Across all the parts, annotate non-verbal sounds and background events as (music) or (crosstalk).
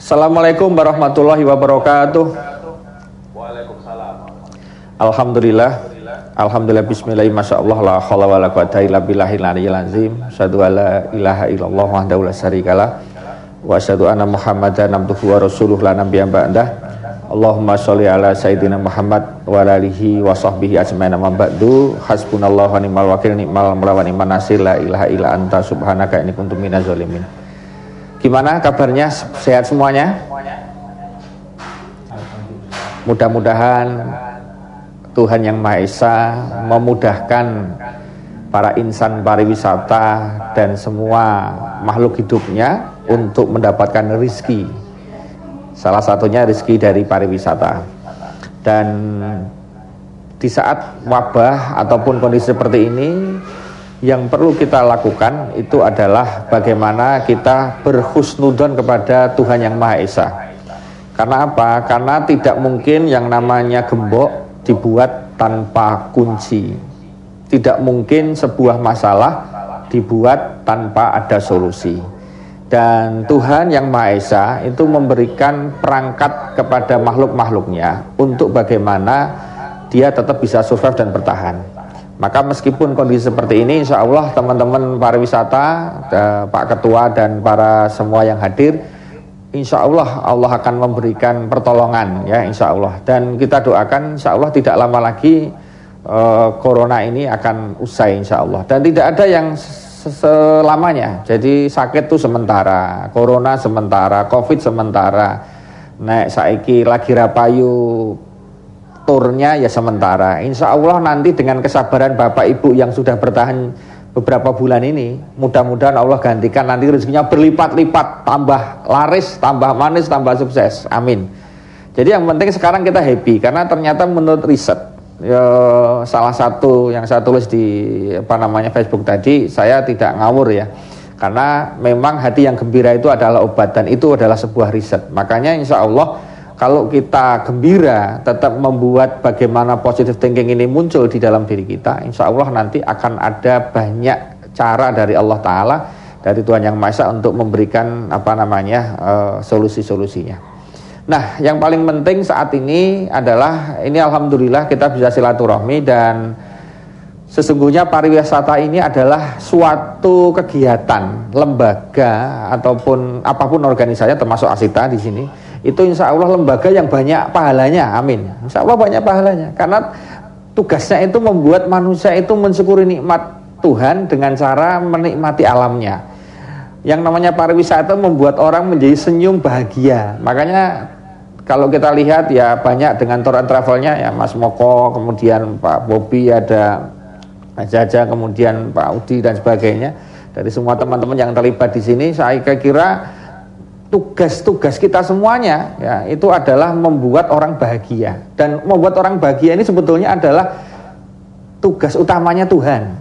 Assalamualaikum warahmatullahi wabarakatuh. Waalaikumsalam. Alhamdulillah. Alhamdulillah bismillah masya Allah la hawla wa la quwata illa billahil aliyyil azim. Asyhadu an la ilaha illallah wahdahu la syarikalah wa asyhadu anna Muhammadan abduhu wa rasuluh la nabiyya ba'dah. Allahumma sholli ala sayyidina Muhammad wa ala alihi wa sahbihi ajmain amma ba'du. Hasbunallahu wa ni'mal wakil ni'mal mawla wa ni'man nasir la ilaha illa anta subhanaka inni kuntu minaz zalimin. Gimana kabarnya? Sehat semuanya? Mudah-mudahan Tuhan Yang Maha Esa memudahkan para insan pariwisata dan semua makhluk hidupnya untuk mendapatkan rizki. Salah satunya rizki dari pariwisata. Dan di saat wabah ataupun kondisi seperti ini, yang perlu kita lakukan itu adalah bagaimana kita berhusnudon kepada Tuhan Yang Maha Esa. Karena apa? Karena tidak mungkin yang namanya gembok dibuat tanpa kunci. Tidak mungkin sebuah masalah dibuat tanpa ada solusi. Dan Tuhan Yang Maha Esa itu memberikan perangkat kepada makhluk-makhluknya untuk bagaimana dia tetap bisa survive dan bertahan. Maka meskipun kondisi seperti ini, insya Allah teman-teman pariwisata, Pak Ketua dan para semua yang hadir, insya Allah Allah akan memberikan pertolongan ya insya Allah. Dan kita doakan insya Allah tidak lama lagi uh, corona ini akan usai insya Allah. Dan tidak ada yang selamanya. Jadi sakit itu sementara, corona sementara, covid sementara, naik saiki lagi rapayu turnya ya sementara. Insya Allah nanti dengan kesabaran Bapak Ibu yang sudah bertahan beberapa bulan ini, mudah-mudahan Allah gantikan nanti rezekinya berlipat-lipat, tambah laris, tambah manis, tambah sukses. Amin. Jadi yang penting sekarang kita happy karena ternyata menurut riset ya, salah satu yang saya tulis di apa namanya Facebook tadi, saya tidak ngawur ya. Karena memang hati yang gembira itu adalah obat dan itu adalah sebuah riset. Makanya insya Allah kalau kita gembira tetap membuat bagaimana positive thinking ini muncul di dalam diri kita insya Allah nanti akan ada banyak cara dari Allah Ta'ala dari Tuhan Yang Maha Esa untuk memberikan apa namanya uh, solusi-solusinya. Nah yang paling penting saat ini adalah ini Alhamdulillah kita bisa silaturahmi dan sesungguhnya pariwisata ini adalah suatu kegiatan lembaga ataupun apa pun organisasinya termasuk asita di sini itu insya Allah lembaga yang banyak pahalanya amin. Insya Allah banyak pahalanya. Karena tugasnya itu membuat manusia itu mensyukuri nikmat Tuhan dengan cara menikmati alamnya. Yang namanya pariwisata membuat orang menjadi senyum bahagia. Makanya kalau kita lihat ya banyak dengan tour and travelnya ya Mas Moko kemudian Pak Bobi ada Jaja kemudian Pak Udi dan sebagainya. Dari semua teman-teman yang terlibat di sini saya kira tugas-tugas kita semuanya ya itu adalah membuat orang bahagia dan membuat orang bahagia ini sebetulnya adalah tugas utamanya Tuhan.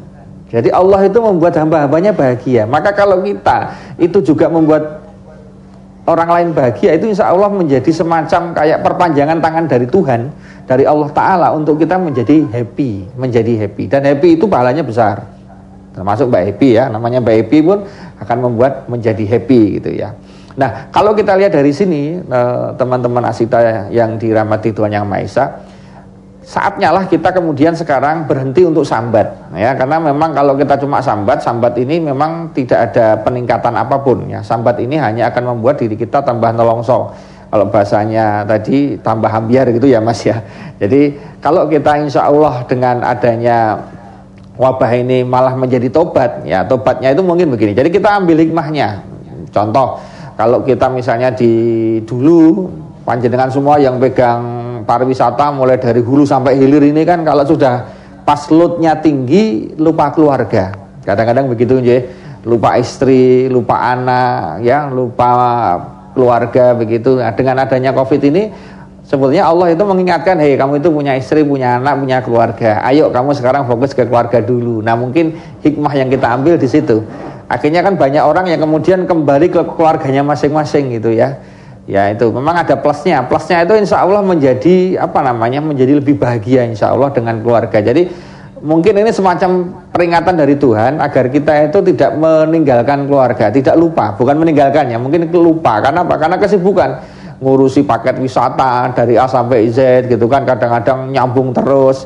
Jadi Allah itu membuat hamba-hambanya bahagia. Maka kalau kita itu juga membuat orang lain bahagia itu insya Allah menjadi semacam kayak perpanjangan tangan dari Tuhan dari Allah Taala untuk kita menjadi happy, menjadi happy dan happy itu pahalanya besar. Termasuk Mbak Happy ya, namanya Mbak Happy pun akan membuat menjadi happy gitu ya. Nah, kalau kita lihat dari sini, eh, teman-teman asita yang dirahmati Tuhan Yang Maha Esa, saatnya lah kita kemudian sekarang berhenti untuk sambat, ya, karena memang kalau kita cuma sambat, sambat ini memang tidak ada peningkatan apa pun, ya. Sambat ini hanya akan membuat diri kita tambah nolongso. Kalau bahasanya tadi tambah ambiar gitu ya Mas ya. Jadi kalau kita insya Allah dengan adanya wabah ini malah menjadi tobat, ya tobatnya itu mungkin begini. Jadi kita ambil hikmahnya. Contoh, kalau kita misalnya di dulu panjenengan semua yang pegang pariwisata mulai dari hulu sampai hilir ini kan kalau sudah pas loadnya tinggi lupa keluarga. Kadang-kadang begitu ya, lupa istri, lupa anak, ya, lupa keluarga begitu. Nah, dengan adanya Covid ini sebetulnya Allah itu mengingatkan, hei kamu itu punya istri, punya anak, punya keluarga. Ayo kamu sekarang fokus ke keluarga dulu. Nah mungkin hikmah yang kita ambil di situ. Akhirnya kan banyak orang yang kemudian kembali ke keluarganya masing-masing gitu ya. Ya itu memang ada plusnya. Plusnya itu insya Allah menjadi apa namanya menjadi lebih bahagia insya Allah dengan keluarga. Jadi mungkin ini semacam peringatan dari Tuhan agar kita itu tidak meninggalkan keluarga, tidak lupa, bukan meninggalkannya, mungkin lupa karena apa? Karena kesibukan ngurusi paket wisata dari A sampai Z gitu kan, kadang-kadang nyambung terus,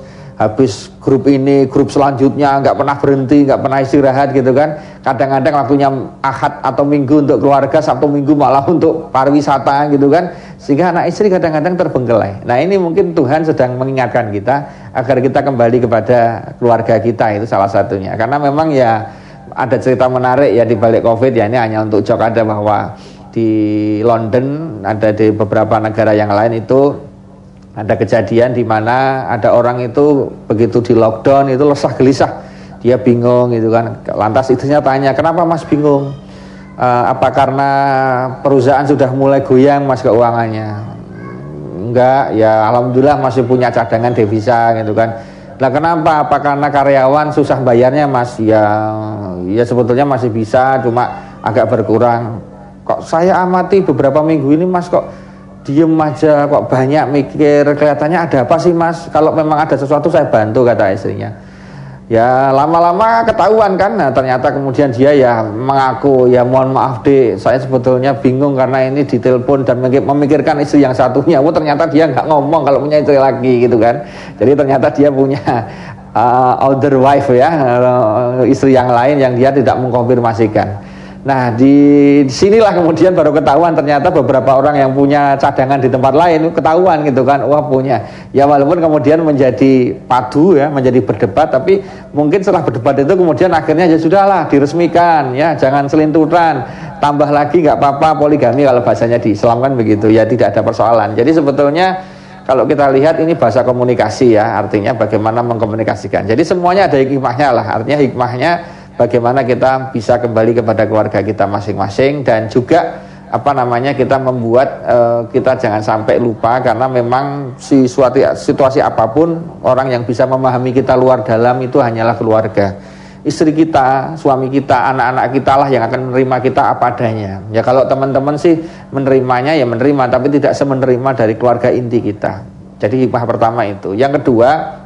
habis grup ini, grup selanjutnya nggak pernah berhenti, nggak pernah istirahat gitu kan, kadang-kadang waktunya ahad atau minggu untuk keluarga, sabtu minggu malah (laughs) untuk pariwisata gitu kan, sehingga anak istri kadang-kadang terbengkelai. Nah ini mungkin Tuhan sedang mengingatkan kita agar kita kembali kepada keluarga kita itu salah satunya. Karena memang ya ada cerita menarik ya di balik covid ya ini hanya untuk jok ada bahwa di London ada di beberapa negara yang lain itu ada kejadian di mana ada orang itu begitu di lockdown itu lesah gelisah. Dia bingung gitu kan. Lantas itunya tanya kenapa mas bingung? E, apa karena perusahaan sudah mulai goyang mas keuangannya? Enggak ya alhamdulillah masih punya cadangan devisa gitu kan. Lah kenapa? Apa karena karyawan susah bayarnya mas? Ya ya sebetulnya masih bisa cuma agak berkurang. Kok saya amati beberapa minggu ini mas kok diem aja kok banyak mikir. Kelihatannya ada apa sih mas? Kalau memang ada sesuatu saya bantu kata istrinya. Ya lama-lama ketahuan kan. Nah, ternyata kemudian dia ya mengaku ya mohon maaf deh saya sebetulnya bingung karena ini ditelepon dan memikirkan istri yang satunya. Oh ternyata dia nggak ngomong kalau punya istri lagi gitu kan. Jadi ternyata dia punya uh, older wife ya uh, istri yang lain yang dia tidak mengkonfirmasikan Nah di sinilah kemudian baru ketahuan ternyata beberapa orang yang punya cadangan di tempat lain ketahuan gitu kan, wah punya. Ya walaupun kemudian menjadi padu ya, menjadi berdebat, tapi mungkin setelah berdebat itu kemudian akhirnya ya sudahlah diresmikan ya, jangan selinturan, tambah lagi nggak apa-apa poligami kalau bahasanya di Islam kan begitu ya tidak ada persoalan. Jadi sebetulnya kalau kita lihat ini bahasa komunikasi ya, artinya bagaimana mengkomunikasikan. Jadi semuanya ada hikmahnya lah, artinya hikmahnya bagaimana kita bisa kembali kepada keluarga kita masing-masing dan juga apa namanya kita membuat uh, kita jangan sampai lupa karena memang si suatu situasi apa pun orang yang bisa memahami kita luar dalam itu hanyalah keluarga istri kita, suami kita, anak-anak kita lah yang akan menerima kita apa adanya. Ya kalau teman-teman sih menerimanya ya menerima, tapi tidak semenerima dari keluarga inti kita. Jadi hikmah pertama itu. Yang kedua,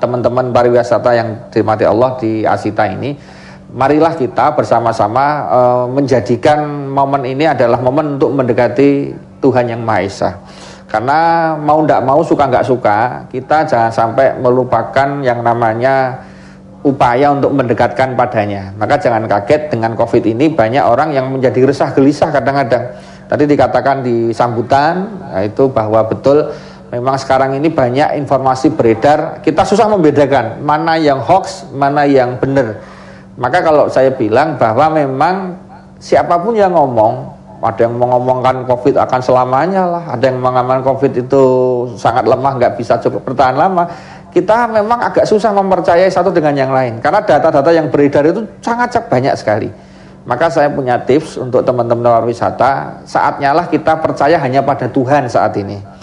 teman-teman uh, pariwisata yang dimati Allah di Asita ini marilah kita bersama-sama uh, menjadikan momen ini adalah momen untuk mendekati Tuhan yang Maha Esa. Karena mau tidak mau suka nggak suka kita jangan sampai melupakan yang namanya upaya untuk mendekatkan padanya. Maka jangan kaget dengan covid ini banyak orang yang menjadi resah gelisah kadang-kadang. Tadi dikatakan di sambutan itu bahwa betul Memang sekarang ini banyak informasi beredar, kita susah membedakan mana yang hoax, mana yang benar. Maka kalau saya bilang bahwa memang siapa pun yang ngomong, ada yang mengomongkan COVID akan selamanya lah, ada yang mengatakan COVID itu sangat lemah, nggak bisa cukup bertahan lama. Kita memang agak susah mempercayai satu dengan yang lain, karena data-data yang beredar itu sangat banyak sekali. Maka saya punya tips untuk teman-teman wisata, saatnya lah kita percaya hanya pada Tuhan saat ini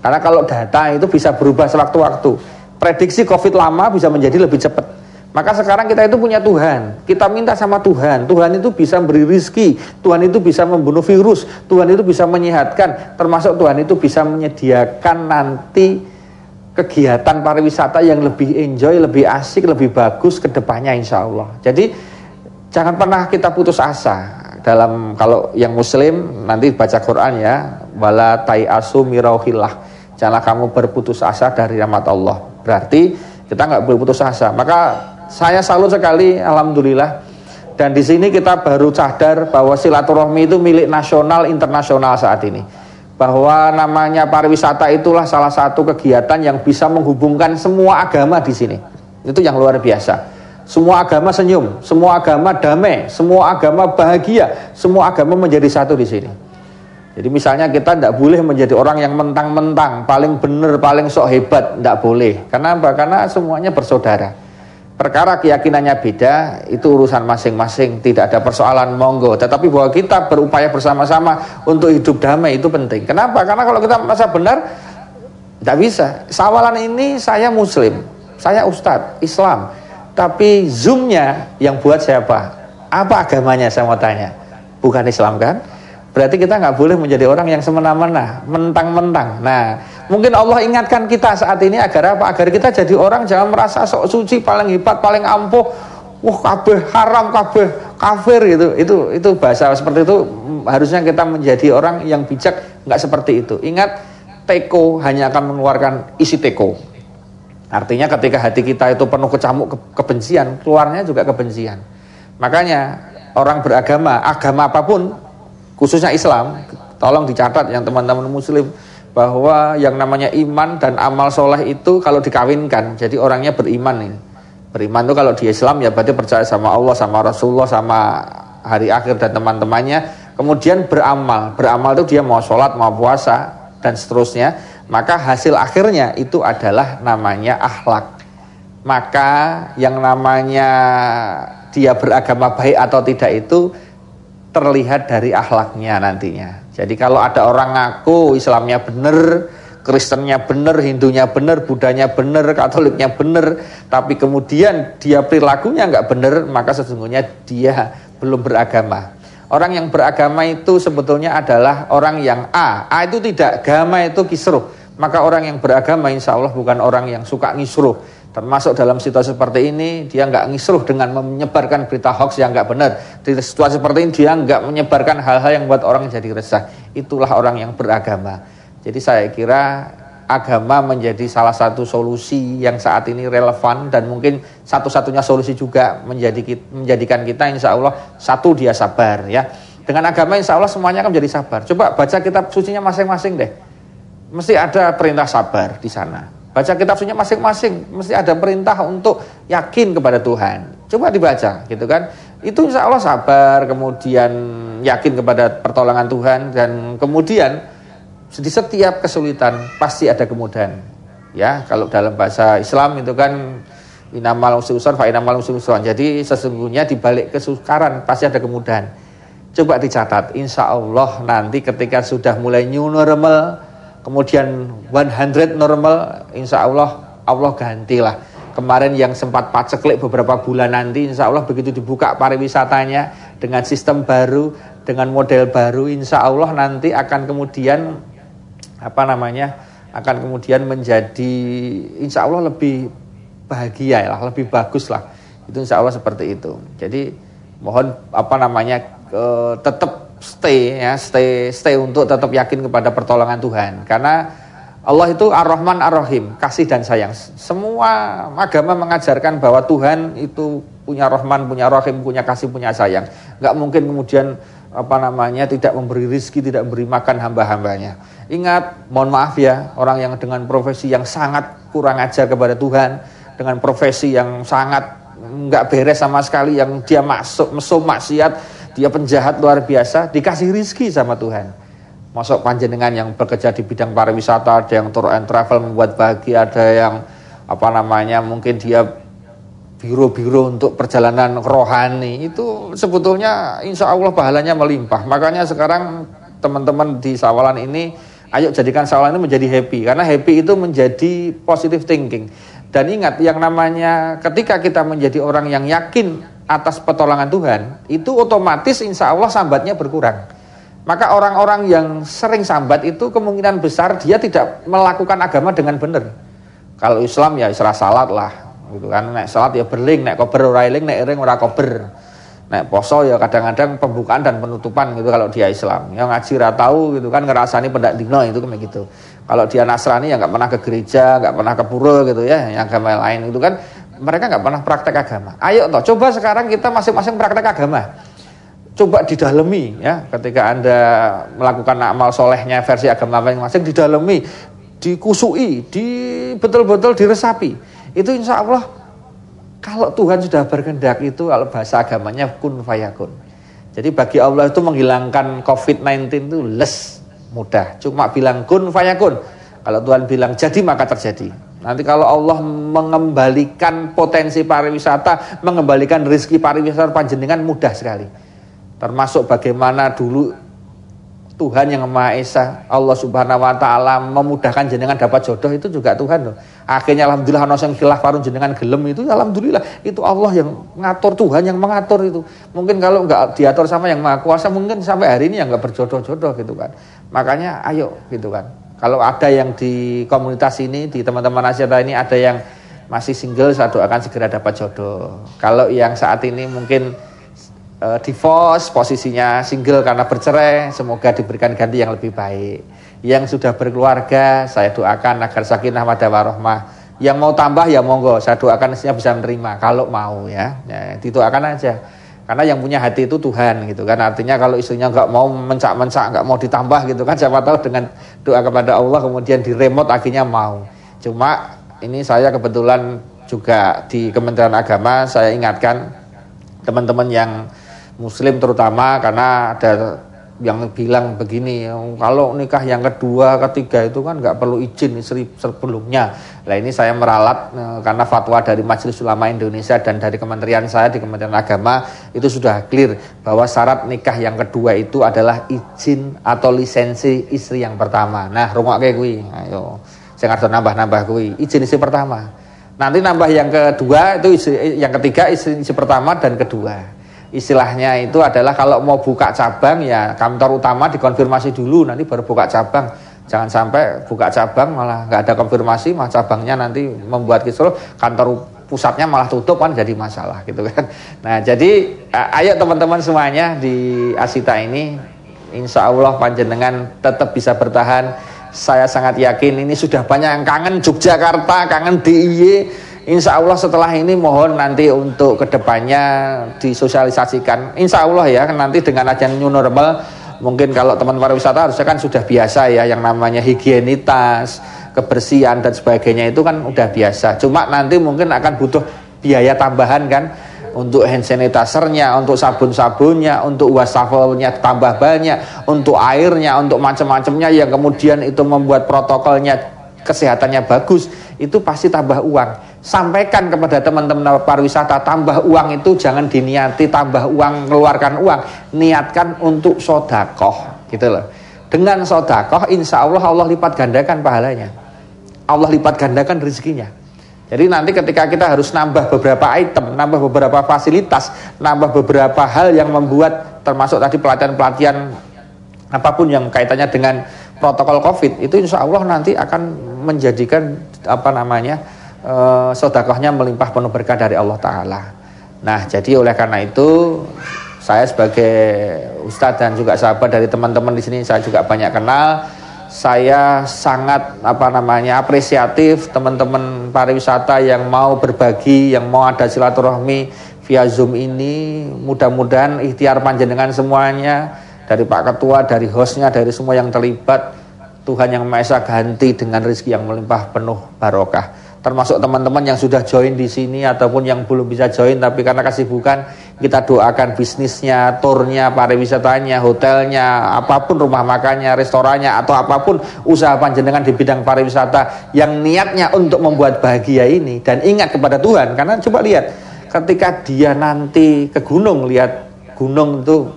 karena kalau data itu bisa berubah sewaktu-waktu. Prediksi COVID lama bisa menjadi lebih cepat. Maka sekarang kita itu punya Tuhan. Kita minta sama Tuhan. Tuhan itu bisa beri rizki. Tuhan itu bisa membunuh virus. Tuhan itu bisa menyehatkan. Termasuk Tuhan itu bisa menyediakan nanti kegiatan pariwisata yang lebih enjoy, lebih asik, lebih bagus ke depannya insya Allah. Jadi jangan pernah kita putus asa dalam kalau yang muslim nanti baca Quran ya wala asu mirauhillah janganlah kamu berputus asa dari rahmat Allah. Berarti kita nggak berputus asa. Maka saya salut sekali alhamdulillah. Dan di sini kita baru sadar bahwa silaturahmi itu milik nasional internasional saat ini. Bahwa namanya pariwisata itulah salah satu kegiatan yang bisa menghubungkan semua agama di sini. Itu yang luar biasa. Semua agama senyum, semua agama damai, semua agama bahagia, semua agama menjadi satu di sini. Jadi misalnya kita tidak boleh menjadi orang yang mentang-mentang, paling benar, paling sok hebat, tidak boleh. Karena apa? Karena semuanya bersaudara. Perkara keyakinannya beda, itu urusan masing-masing, tidak ada persoalan monggo. Tetapi bahwa kita berupaya bersama-sama untuk hidup damai itu penting. Kenapa? Karena kalau kita merasa benar, tidak bisa. Sawalan ini saya muslim, saya ustadz, Islam. Tapi zoomnya yang buat siapa? Apa agamanya saya mau tanya? Bukan Islam kan? Berarti kita nggak boleh menjadi orang yang semena-mena, mentang-mentang. Nah, mungkin Allah ingatkan kita saat ini agar apa? Agar kita jadi orang jangan merasa sok suci, paling hebat, paling ampuh. Wah, kabeh haram, kabeh kafir gitu. Itu itu bahasa seperti itu harusnya kita menjadi orang yang bijak, nggak seperti itu. Ingat, teko hanya akan mengeluarkan isi teko. Artinya ketika hati kita itu penuh kecamuk ke kebencian, keluarnya juga kebencian. Makanya orang beragama, agama apa pun khususnya Islam, tolong dicatat yang teman-teman muslim bahwa yang namanya iman dan amal soleh itu kalau dikawinkan, jadi orangnya beriman nih. Beriman itu kalau di Islam ya berarti percaya sama Allah, sama Rasulullah, sama hari akhir dan teman-temannya. Kemudian beramal, beramal itu dia mau sholat, mau puasa dan seterusnya. Maka hasil akhirnya itu adalah namanya akhlak. Maka yang namanya dia beragama baik atau tidak itu terlihat dari akhlaknya nantinya. Jadi kalau ada orang ngaku Islamnya benar, Kristennya benar, Hindunya benar, Budanya benar, Katoliknya benar, tapi kemudian dia perilakunya nggak benar, maka sesungguhnya dia belum beragama. Orang yang beragama itu sebetulnya adalah orang yang A. A itu tidak, agama itu kisruh. Maka orang yang beragama insya Allah bukan orang yang suka ngisruh Termasuk dalam situasi seperti ini dia nggak ngisruh dengan menyebarkan berita hoax yang nggak benar. Di situasi seperti ini dia nggak menyebarkan hal-hal yang buat orang jadi resah. Itulah orang yang beragama. Jadi saya kira agama menjadi salah satu solusi yang saat ini relevan dan mungkin satu-satunya solusi juga menjadi menjadikan kita insya Allah satu dia sabar ya. Dengan agama insya Allah semuanya akan menjadi sabar. Coba baca kitab sucinya masing-masing deh. Mesti ada perintah sabar di sana Baca kitab sucinya masing-masing mesti ada perintah untuk yakin kepada Tuhan. Coba dibaca gitu kan. Itu insya Allah sabar, kemudian yakin kepada pertolongan Tuhan dan kemudian di setiap kesulitan pasti ada kemudahan. Ya, kalau dalam bahasa Islam itu kan inamal usulan fa inamal usulan. Jadi sesungguhnya di balik kesukaran pasti ada kemudahan. Coba dicatat, insya Allah nanti ketika sudah mulai new normal, kemudian 100 normal insya Allah Allah gantilah. Kemarin yang sempat paceklik beberapa bulan nanti insya Allah begitu dibuka pariwisatanya dengan sistem baru dengan model baru insya Allah nanti akan kemudian apa namanya akan kemudian menjadi insya Allah lebih bahagia lah lebih bagus lah itu insya Allah seperti itu. Jadi mohon apa namanya eh, tetap stay ya, stay stay untuk tetap yakin kepada pertolongan Tuhan. Karena Allah itu Ar-Rahman Ar-Rahim, kasih dan sayang. Semua agama mengajarkan bahwa Tuhan itu punya Rahman, punya Rahim, punya kasih, punya sayang. Nggak mungkin kemudian apa namanya tidak memberi rizki, tidak memberi makan hamba-hambanya. Ingat, mohon maaf ya, orang yang dengan profesi yang sangat kurang ajar kepada Tuhan, dengan profesi yang sangat nggak beres sama sekali, yang dia masuk mesum maksiat, dia penjahat luar biasa, dikasih rizki sama Tuhan. Masuk panjenengan yang bekerja di bidang pariwisata, ada yang tour and travel membuat bahagia, ada yang apa namanya mungkin dia biro-biro untuk perjalanan rohani itu sebetulnya insya Allah pahalanya melimpah. Makanya sekarang teman-teman di Sawalan ini ayo jadikan Sawalan ini menjadi happy karena happy itu menjadi positive thinking. Dan ingat yang namanya ketika kita menjadi orang yang yakin atas pertolongan Tuhan, itu otomatis insya Allah sambatnya berkurang. Maka orang-orang yang sering sambat itu kemungkinan besar dia tidak melakukan agama dengan benar. Kalau Islam ya Isra salat lah, gitu kan. Nek salat ya berling, nek kober ora eling, nek ering ora kober. Nek poso ya kadang-kadang pembukaan dan penutupan gitu kalau dia Islam. Yang ngaji ra tahu gitu kan ngerasani pendak dino itu kayak gitu. Kalau dia Nasrani ya nggak pernah ke gereja, nggak pernah ke pura gitu ya, yang agama lain itu kan mereka nggak pernah praktek agama. Ayo toh, coba sekarang kita masing-masing praktek agama. Coba didalemi ya, ketika Anda melakukan amal solehnya versi agama masing-masing didalemi, dikusui, di betul-betul diresapi. Itu insya Allah kalau Tuhan sudah berkehendak itu kalau bahasa agamanya kun fayakun. Jadi bagi Allah itu menghilangkan COVID-19 itu les mudah. Cuma bilang kun fayakun. Kalau Tuhan bilang jadi maka terjadi. Nanti kalau Allah mengembalikan potensi pariwisata, mengembalikan rezeki pariwisata panjenengan mudah sekali. Termasuk bagaimana dulu Tuhan yang Maha Esa, Allah Subhanahu wa taala memudahkan jenengan dapat jodoh itu juga Tuhan loh. Akhirnya alhamdulillah ana sing khilaf karun jenengan gelem itu alhamdulillah itu Allah yang ngatur Tuhan yang mengatur itu. Mungkin kalau nggak diatur sama yang Maha Kuasa mungkin sampai hari ini yang nggak berjodoh-jodoh gitu kan. Makanya ayo gitu kan. Kalau ada yang di komunitas ini di teman-teman asyada ini ada yang masih single saya doakan segera dapat jodoh. Kalau yang saat ini mungkin uh, divorce, posisinya single karena bercerai, semoga diberikan ganti yang lebih baik. Yang sudah berkeluarga, saya doakan agar sakinah madah warohmah. Yang mau tambah ya monggo, saya doakan bisa menerima kalau mau ya. ya didoakan aja. Karena yang punya hati itu Tuhan gitu kan. Artinya kalau istrinya nggak mau mencak-mencak, nggak mau ditambah gitu kan. Siapa tahu dengan doa kepada Allah kemudian di remote akhirnya mau. Cuma ini saya kebetulan juga di Kementerian Agama saya ingatkan teman-teman yang muslim terutama karena ada yang bilang begini kalau nikah yang kedua ketiga itu kan nggak perlu izin istri sebelumnya. Nah ini saya meralat eh, karena fatwa dari Majelis Ulama Indonesia dan dari kementerian saya di Kementerian Agama itu sudah clear bahwa syarat nikah yang kedua itu adalah izin atau lisensi istri yang pertama. Nah rumah kayak gue ayo saya nggak nambah-nambah gue izin istri pertama. Nanti nambah yang kedua itu istri, yang ketiga istri, istri pertama dan kedua istilahnya itu adalah kalau mau buka cabang ya kantor utama dikonfirmasi dulu nanti baru buka cabang. Jangan sampai buka cabang malah nggak ada konfirmasi malah cabangnya nanti membuat kisruh kantor pusatnya malah tutup kan jadi masalah gitu kan. Nah jadi ayo teman-teman semuanya di Asita ini Insya Allah panjenengan tetap bisa bertahan. Saya sangat yakin ini sudah banyak yang kangen Yogyakarta kangen DIY Insya Allah setelah ini mohon nanti untuk ke depannya disosialisasikan. Insya Allah ya nanti dengan ajan new normal mungkin kalau teman pariwisata harusnya kan sudah biasa ya yang namanya higienitas, kebersihan dan sebagainya itu kan udah biasa. Cuma nanti mungkin akan butuh biaya tambahan kan untuk hand sanitizernya, untuk sabun-sabunnya, untuk wastafelnya tambah banyak, untuk airnya, untuk macam-macamnya yang kemudian itu membuat protokolnya kesehatannya bagus, itu pasti tambah uang sampaikan kepada teman-teman pariwisata tambah uang itu jangan diniati tambah uang mengeluarkan uang. Niatkan untuk sodakoh gitu loh. Dengan sodakoh insya Allah Allah lipat gandakan pahalanya. Allah lipat gandakan rezekinya. Jadi nanti ketika kita harus nambah beberapa item nambah beberapa fasilitas nambah beberapa hal yang membuat termasuk tadi pelatihan-pelatihan apa pun yang kaitannya dengan protokol covid itu insya Allah nanti akan menjadikan apa namanya uh, sodakohnya melimpah penuh berkah dari Allah Ta'ala. Nah jadi oleh karena itu saya sebagai ustadz dan juga sahabat dari teman-teman di sini saya juga banyak kenal saya sangat apa namanya apresiatif teman-teman pariwisata yang mau berbagi yang mau ada silaturahmi via zoom ini. Mudah-mudahan ikhtiar panjenengan semuanya dari Pak Ketua dari hostnya dari semua yang terlibat Tuhan yang Maha Esa ganti dengan rezeki yang melimpah penuh barokah termasuk teman-teman yang sudah join di sini ataupun yang belum bisa join tapi karena kesibukan kita doakan bisnisnya, turnya, pariwisatanya, hotelnya, apa pun rumah makannya, restorannya atau apa pun usaha panjenengan di bidang pariwisata yang niatnya untuk membuat bahagia ini. Dan ingat kepada Tuhan karena coba lihat ketika dia nanti ke gunung lihat gunung itu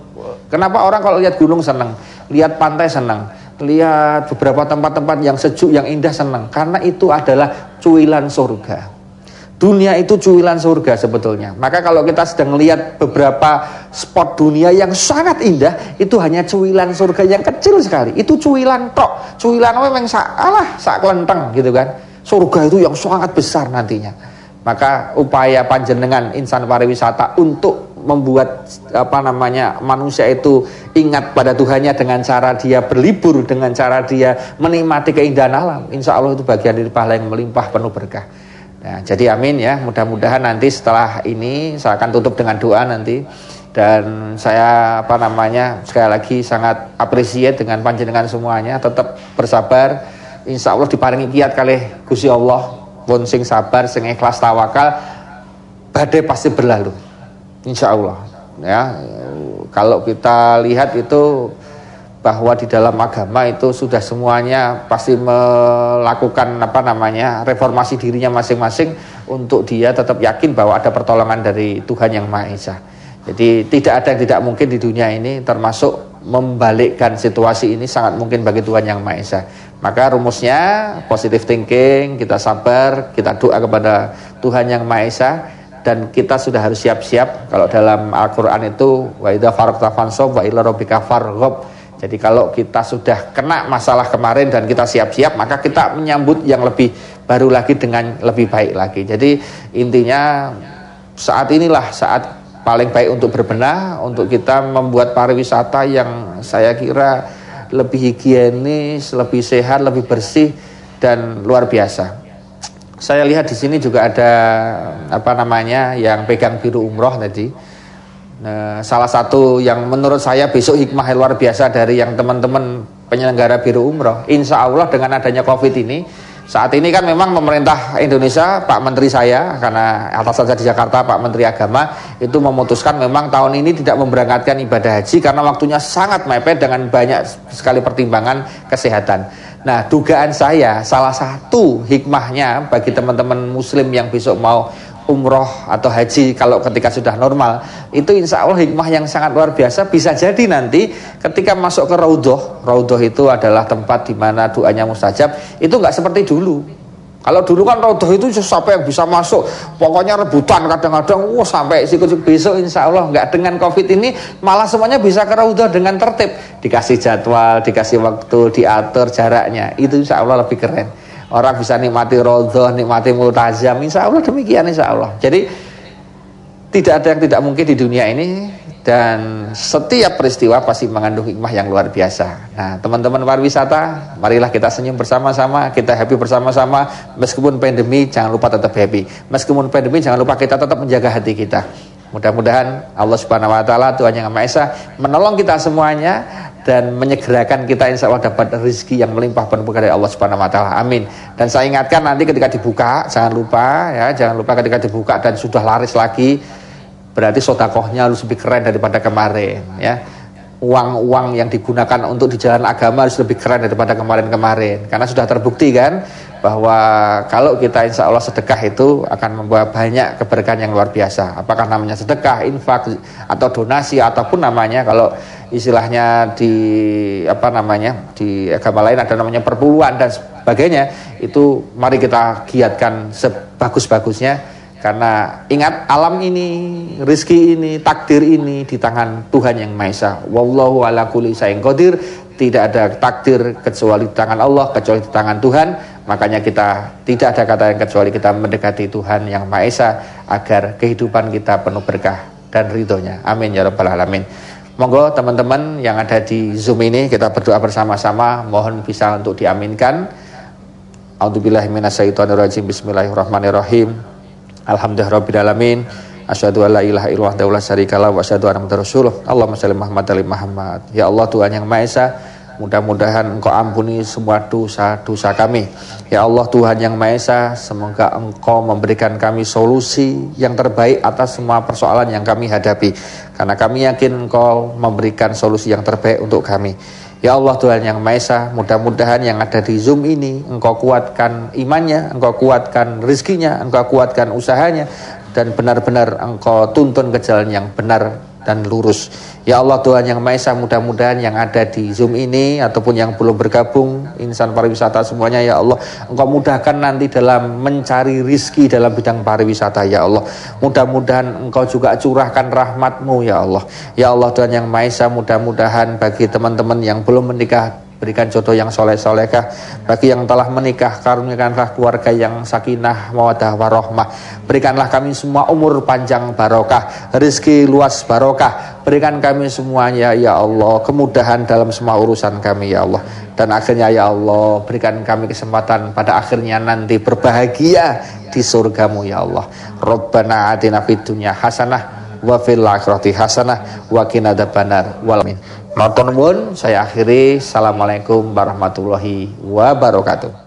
kenapa orang kalau lihat gunung senang, lihat pantai senang lihat beberapa tempat-tempat yang sejuk, yang indah senang karena itu adalah cuilan surga. Dunia itu cuilan surga sebetulnya. Maka kalau kita sedang melihat beberapa spot dunia yang sangat indah, itu hanya cuilan surga yang kecil sekali. Itu cuilan tok. Cuilan memang salah, sak kelenteng gitu kan. Surga itu yang sangat besar nantinya. Maka upaya panjenengan insan pariwisata untuk membuat apa namanya manusia itu ingat pada Tuhannya dengan cara dia berlibur dengan cara dia menikmati keindahan alam. Insya Allah itu bagian dari pahala yang melimpah penuh berkah. Nah, jadi amin ya. Mudah-mudahan nanti setelah ini saya akan tutup dengan doa nanti. Dan saya apa namanya sekali lagi sangat appreciate dengan panjenengan semuanya. Tetap bersabar. Insya Allah diparingi kiat kali Gusti Allah. Pun sabar sing ikhlas tawakal badai pasti berlalu Insya Allah ya kalau kita lihat itu bahwa di dalam agama itu sudah semuanya pasti melakukan apa namanya reformasi dirinya masing-masing untuk dia tetap yakin bahwa ada pertolongan dari Tuhan yang Maha Esa. Jadi tidak ada yang tidak mungkin di dunia ini termasuk membalikkan situasi ini sangat mungkin bagi Tuhan Yang Maha Esa. Maka rumusnya positive thinking, kita sabar, kita doa kepada Tuhan Yang Maha Esa dan kita sudah harus siap-siap kalau dalam Al-Qur'an itu wa idza faraqta fansab wa ila rabbika farghab. Jadi kalau kita sudah kena masalah kemarin dan kita siap-siap maka kita menyambut yang lebih baru lagi dengan lebih baik lagi. Jadi intinya saat inilah saat paling baik untuk berbenah, untuk kita membuat pariwisata yang saya kira lebih higienis, lebih sehat, lebih bersih dan luar biasa. Saya lihat di sini juga ada apa namanya yang pegang biru umroh tadi. Nah, salah satu yang menurut saya besok hikmah luar biasa dari yang teman-teman penyelenggara biru umroh. Insya Allah dengan adanya COVID ini saat ini kan memang pemerintah Indonesia, Pak Menteri saya, karena atasan saya di Jakarta, Pak Menteri Agama, itu memutuskan memang tahun ini tidak memberangkatkan ibadah haji karena waktunya sangat mepet dengan banyak sekali pertimbangan kesehatan. Nah, dugaan saya salah satu hikmahnya bagi teman-teman muslim yang besok mau umroh atau haji kalau ketika sudah normal itu insya Allah hikmah yang sangat luar biasa bisa jadi nanti ketika masuk ke raudhoh raudhoh itu adalah tempat di mana doanya mustajab itu nggak seperti dulu. Kalau dulu kan raudhoh itu sampai yang bisa masuk? Pokoknya rebutan kadang-kadang wah sampai sikut besok insya Allah nggak dengan covid ini malah semuanya bisa ke raudhoh dengan tertib. Dikasih jadwal dikasih waktu diatur jaraknya itu insya Allah lebih keren Orang bisa nikmati rodoh, nikmati multazam. Insya Allah demikian insya Allah. Jadi tidak ada yang tidak mungkin di dunia ini dan setiap peristiwa pasti mengandung hikmah yang luar biasa. Nah, teman-teman pariwisata, marilah kita senyum bersama-sama, kita happy bersama-sama. Meskipun pandemi, jangan lupa tetap happy. Meskipun pandemi, jangan lupa kita tetap menjaga hati kita. Mudah-mudahan Allah Subhanahu wa taala Tuhan yang Maha Esa menolong kita semuanya dan menyegerakan kita insya Allah dapat rezeki yang melimpah penuh dari Allah Subhanahu wa taala. Amin. Dan saya ingatkan nanti ketika dibuka, jangan lupa ya, jangan lupa ketika dibuka dan sudah laris lagi berarti sodakohnya harus lebih keren daripada kemarin ya. Uang-uang yang digunakan untuk di jalan agama harus lebih keren daripada kemarin-kemarin karena sudah terbukti kan bahwa kalau kita insya Allah sedekah itu akan membawa banyak keberkahan yang luar biasa. Apakah namanya sedekah, infak, atau donasi, ataupun namanya kalau istilahnya di apa namanya di agama lain ada namanya perpuluhan dan sebagainya. Itu mari kita giatkan sebagus-bagusnya karena ingat alam ini, rizki ini, takdir ini di tangan Tuhan yang Maha Esa. Wallahu ala kulli qadir. Tidak ada takdir kecuali di tangan Allah, kecuali di tangan Tuhan Makanya kita tidak ada kata yang kecuali kita mendekati Tuhan yang Maha Esa agar kehidupan kita penuh berkah dan ridhonya. Amin ya rabbal alamin. Monggo teman-teman yang ada di Zoom ini kita berdoa bersama-sama mohon bisa untuk diaminkan. A'udzubillahi minasyaitonirrajim. Bismillahirrahmanirrahim. Alhamdulillahirabbil alamin. Asyhadu an la ilaha illallah wa la syarikalah wa anna muhammadar rasulullah. Allahumma shalli Muhammad ali Muhammad. Ya Allah Tuhan yang Maha Esa, Mudah-mudahan Engkau ampuni semua dosa-dosa kami. Ya Allah Tuhan yang Maha Esa, semoga Engkau memberikan kami solusi yang terbaik atas semua persoalan yang kami hadapi. Karena kami yakin Engkau memberikan solusi yang terbaik untuk kami. Ya Allah Tuhan yang Maha Esa, mudah-mudahan yang ada di Zoom ini Engkau kuatkan imannya, Engkau kuatkan rizkinya, Engkau kuatkan usahanya, dan benar-benar Engkau tuntun ke jalan yang benar dan lurus. Ya Allah Tuhan yang Maha Esa mudah-mudahan yang ada di Zoom ini ataupun yang belum bergabung insan pariwisata semuanya ya Allah Engkau mudahkan nanti dalam mencari rizki dalam bidang pariwisata ya Allah mudah-mudahan Engkau juga curahkan rahmatmu ya Allah ya Allah Tuhan yang Maha Esa mudah-mudahan bagi teman-teman yang belum menikah berikan jodoh yang soleh solehkah bagi yang telah menikah karuniakanlah keluarga yang sakinah mawadah warohmah. Berikanlah kami semua umur panjang barokah rezeki luas barokah. Berikan kami semuanya ya Allah kemudahan dalam semua urusan kami ya Allah. Dan akhirnya ya Allah berikan kami kesempatan pada akhirnya nanti berbahagia di surgamu ya Allah. Rabbana atina fid hasanah wa fil akhirati hasanah wa qina adzabannar wal amin Matur nuwun, saya akhiri. Assalamualaikum warahmatullahi wabarakatuh.